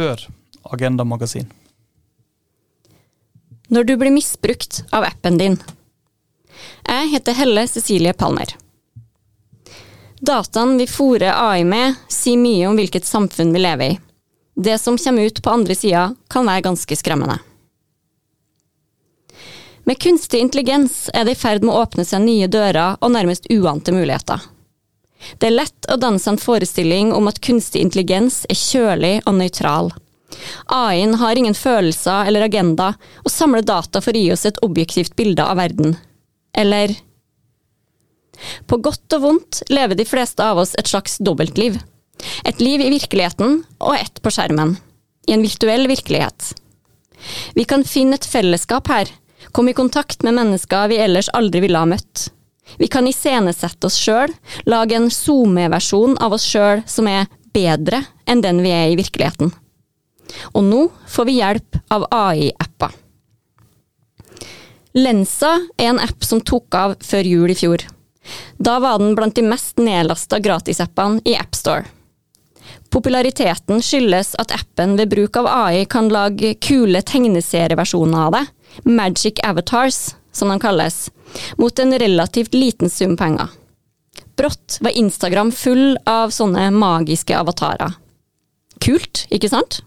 før Agenda Magasin. Når du blir misbrukt av appen din. Jeg heter Helle Cecilie Palmer. Dataen vi fòrer AI med, sier mye om hvilket samfunn vi lever i. Det som kommer ut på andre sida, kan være ganske skremmende. Med kunstig intelligens er det i ferd med å åpne seg nye dører og nærmest uante muligheter. Det er lett å danse en forestilling om at kunstig intelligens er kjølig og nøytral. AI-en har ingen følelser eller agenda, og samler data for å gi oss et objektivt bilde av verden. Eller På godt og vondt lever de fleste av oss et slags dobbeltliv. Et liv i virkeligheten og ett på skjermen. I en virtuell virkelighet. Vi kan finne et fellesskap her, komme i kontakt med mennesker vi ellers aldri ville ha møtt. Vi kan iscenesette oss sjøl, lage en SoMe-versjon av oss sjøl som er bedre enn den vi er i virkeligheten. Og nå får vi hjelp av AI-apper. Lensa er en app som tok av før jul i fjor. Da var den blant de mest nedlasta gratisappene i AppStore. Populariteten skyldes at appen ved bruk av AI kan lage kule tegneserieversjoner av det, Magic Avatars, som de kalles, mot en relativt liten sum penger. Brått var Instagram full av sånne magiske avatarer. Kult, ikke sant?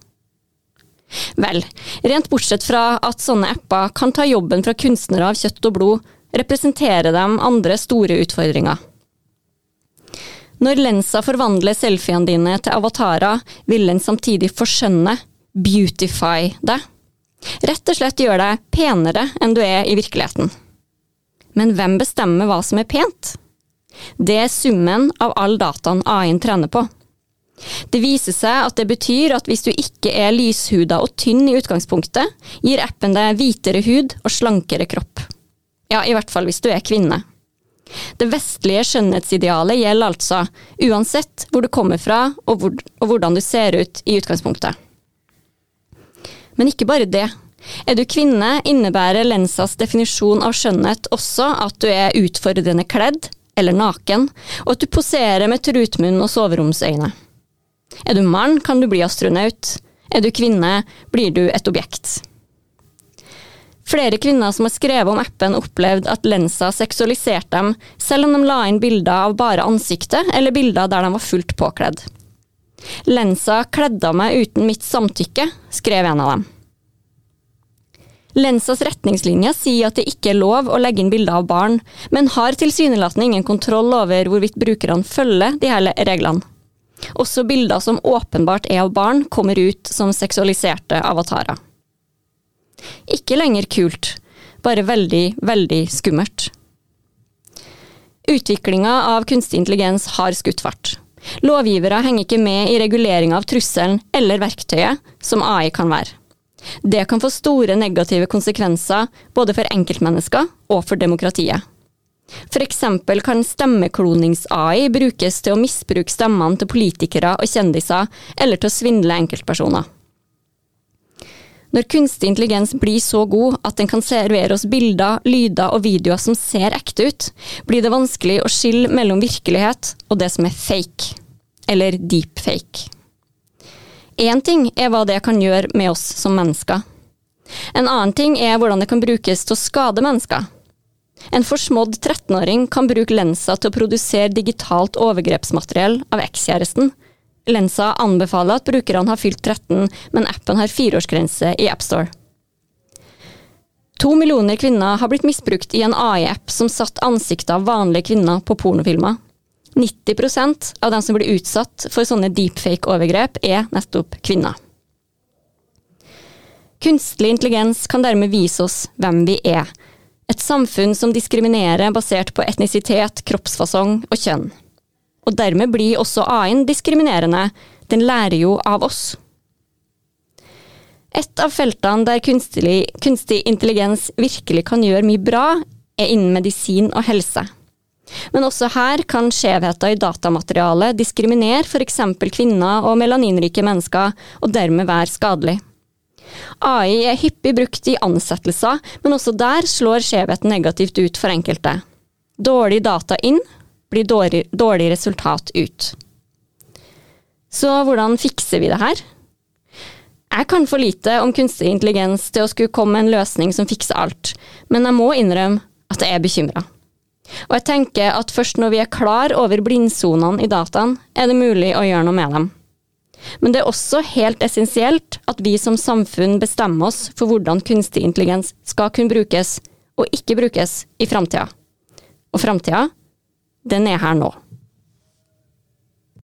Vel, rent bortsett fra at sånne apper kan ta jobben fra kunstnere av kjøtt og blod, representerer de andre store utfordringer. Når lensa forvandler selfiene dine til avatarer, vil den samtidig forskjønne, beautify deg. Rett og slett gjøre deg penere enn du er i virkeligheten. Men hvem bestemmer hva som er pent? Det er summen av all dataen AI-en trener på. Det viser seg at det betyr at hvis du ikke er lyshuda og tynn i utgangspunktet, gir appen deg hvitere hud og slankere kropp. Ja, i hvert fall hvis du er kvinne. Det vestlige skjønnhetsidealet gjelder altså, uansett hvor du kommer fra og, hvor, og hvordan du ser ut i utgangspunktet. Men ikke bare det. Er du kvinne, innebærer Lensas definisjon av skjønnhet også at du er utfordrende kledd, eller naken, og at du poserer med trutmunn og soveromsøyne. Er du mann, kan du bli astronaut. Er du kvinne, blir du et objekt. Flere kvinner som har skrevet om appen, opplevde at Lensa seksualiserte dem, selv om de la inn bilder av bare ansiktet, eller bilder der de var fullt påkledd. Lensa kledde meg uten mitt samtykke, skrev en av dem. Lensas retningslinjer sier at det ikke er lov å legge inn bilder av barn, men har tilsynelatende ingen kontroll over hvorvidt brukerne følger de her reglene. Også bilder som åpenbart er av barn, kommer ut som seksualiserte avatarer. Ikke lenger kult, bare veldig, veldig skummelt. Utviklinga av kunstig intelligens har skutt fart. Lovgivere henger ikke med i reguleringa av trusselen eller verktøyet som AI kan være. Det kan få store negative konsekvenser både for enkeltmennesker og for demokratiet. Eksempel kan stemmeklonings-AI brukes til å misbruke stemmene til politikere og kjendiser, eller til å svindle enkeltpersoner. Når kunstig intelligens blir så god at den kan servere oss bilder, lyder og videoer som ser ekte ut, blir det vanskelig å skille mellom virkelighet og det som er fake, eller deepfake. Én ting er hva det kan gjøre med oss som mennesker. En annen ting er hvordan det kan brukes til å skade mennesker. En forsmådd 13-åring kan bruke lensa til å produsere digitalt overgrepsmateriell av ekskjæresten. Lensa anbefaler at brukerne har fylt 13, men appen har fireårsgrense i AppStore. To millioner kvinner har blitt misbrukt i en AI-app som satt ansiktet av vanlige kvinner på pornofilmer. 90% av dem som blir utsatt for sånne deepfake-overgrep, er nettopp kvinner. Kunstig intelligens kan dermed vise oss hvem vi er. Et samfunn som diskriminerer basert på etnisitet, kroppsfasong og kjønn. Og dermed blir også AI-en diskriminerende. Den lærer jo av oss. Et av feltene der kunstig, kunstig intelligens virkelig kan gjøre mye bra, er innen medisin og helse. Men også her kan skjevheter i datamaterialet diskriminere f.eks. kvinner og melaninrike mennesker, og dermed være skadelig. AI er hyppig brukt i ansettelser, men også der slår skjevheten negativt ut for enkelte. Dårlig data inn blir dårlig, dårlig resultat ut. Så hvordan fikser vi det her? Jeg kan for lite om kunstig intelligens til å skulle komme med en løsning som fikser alt, men jeg må innrømme at jeg er bekymra. Og jeg tenker at først når vi er klar over blindsonene i dataen, er det mulig å gjøre noe med dem. Men det er også helt essensielt at vi som samfunn bestemmer oss for hvordan kunstig intelligens skal kunne brukes, og ikke brukes, i framtida. Og framtida, den er her nå.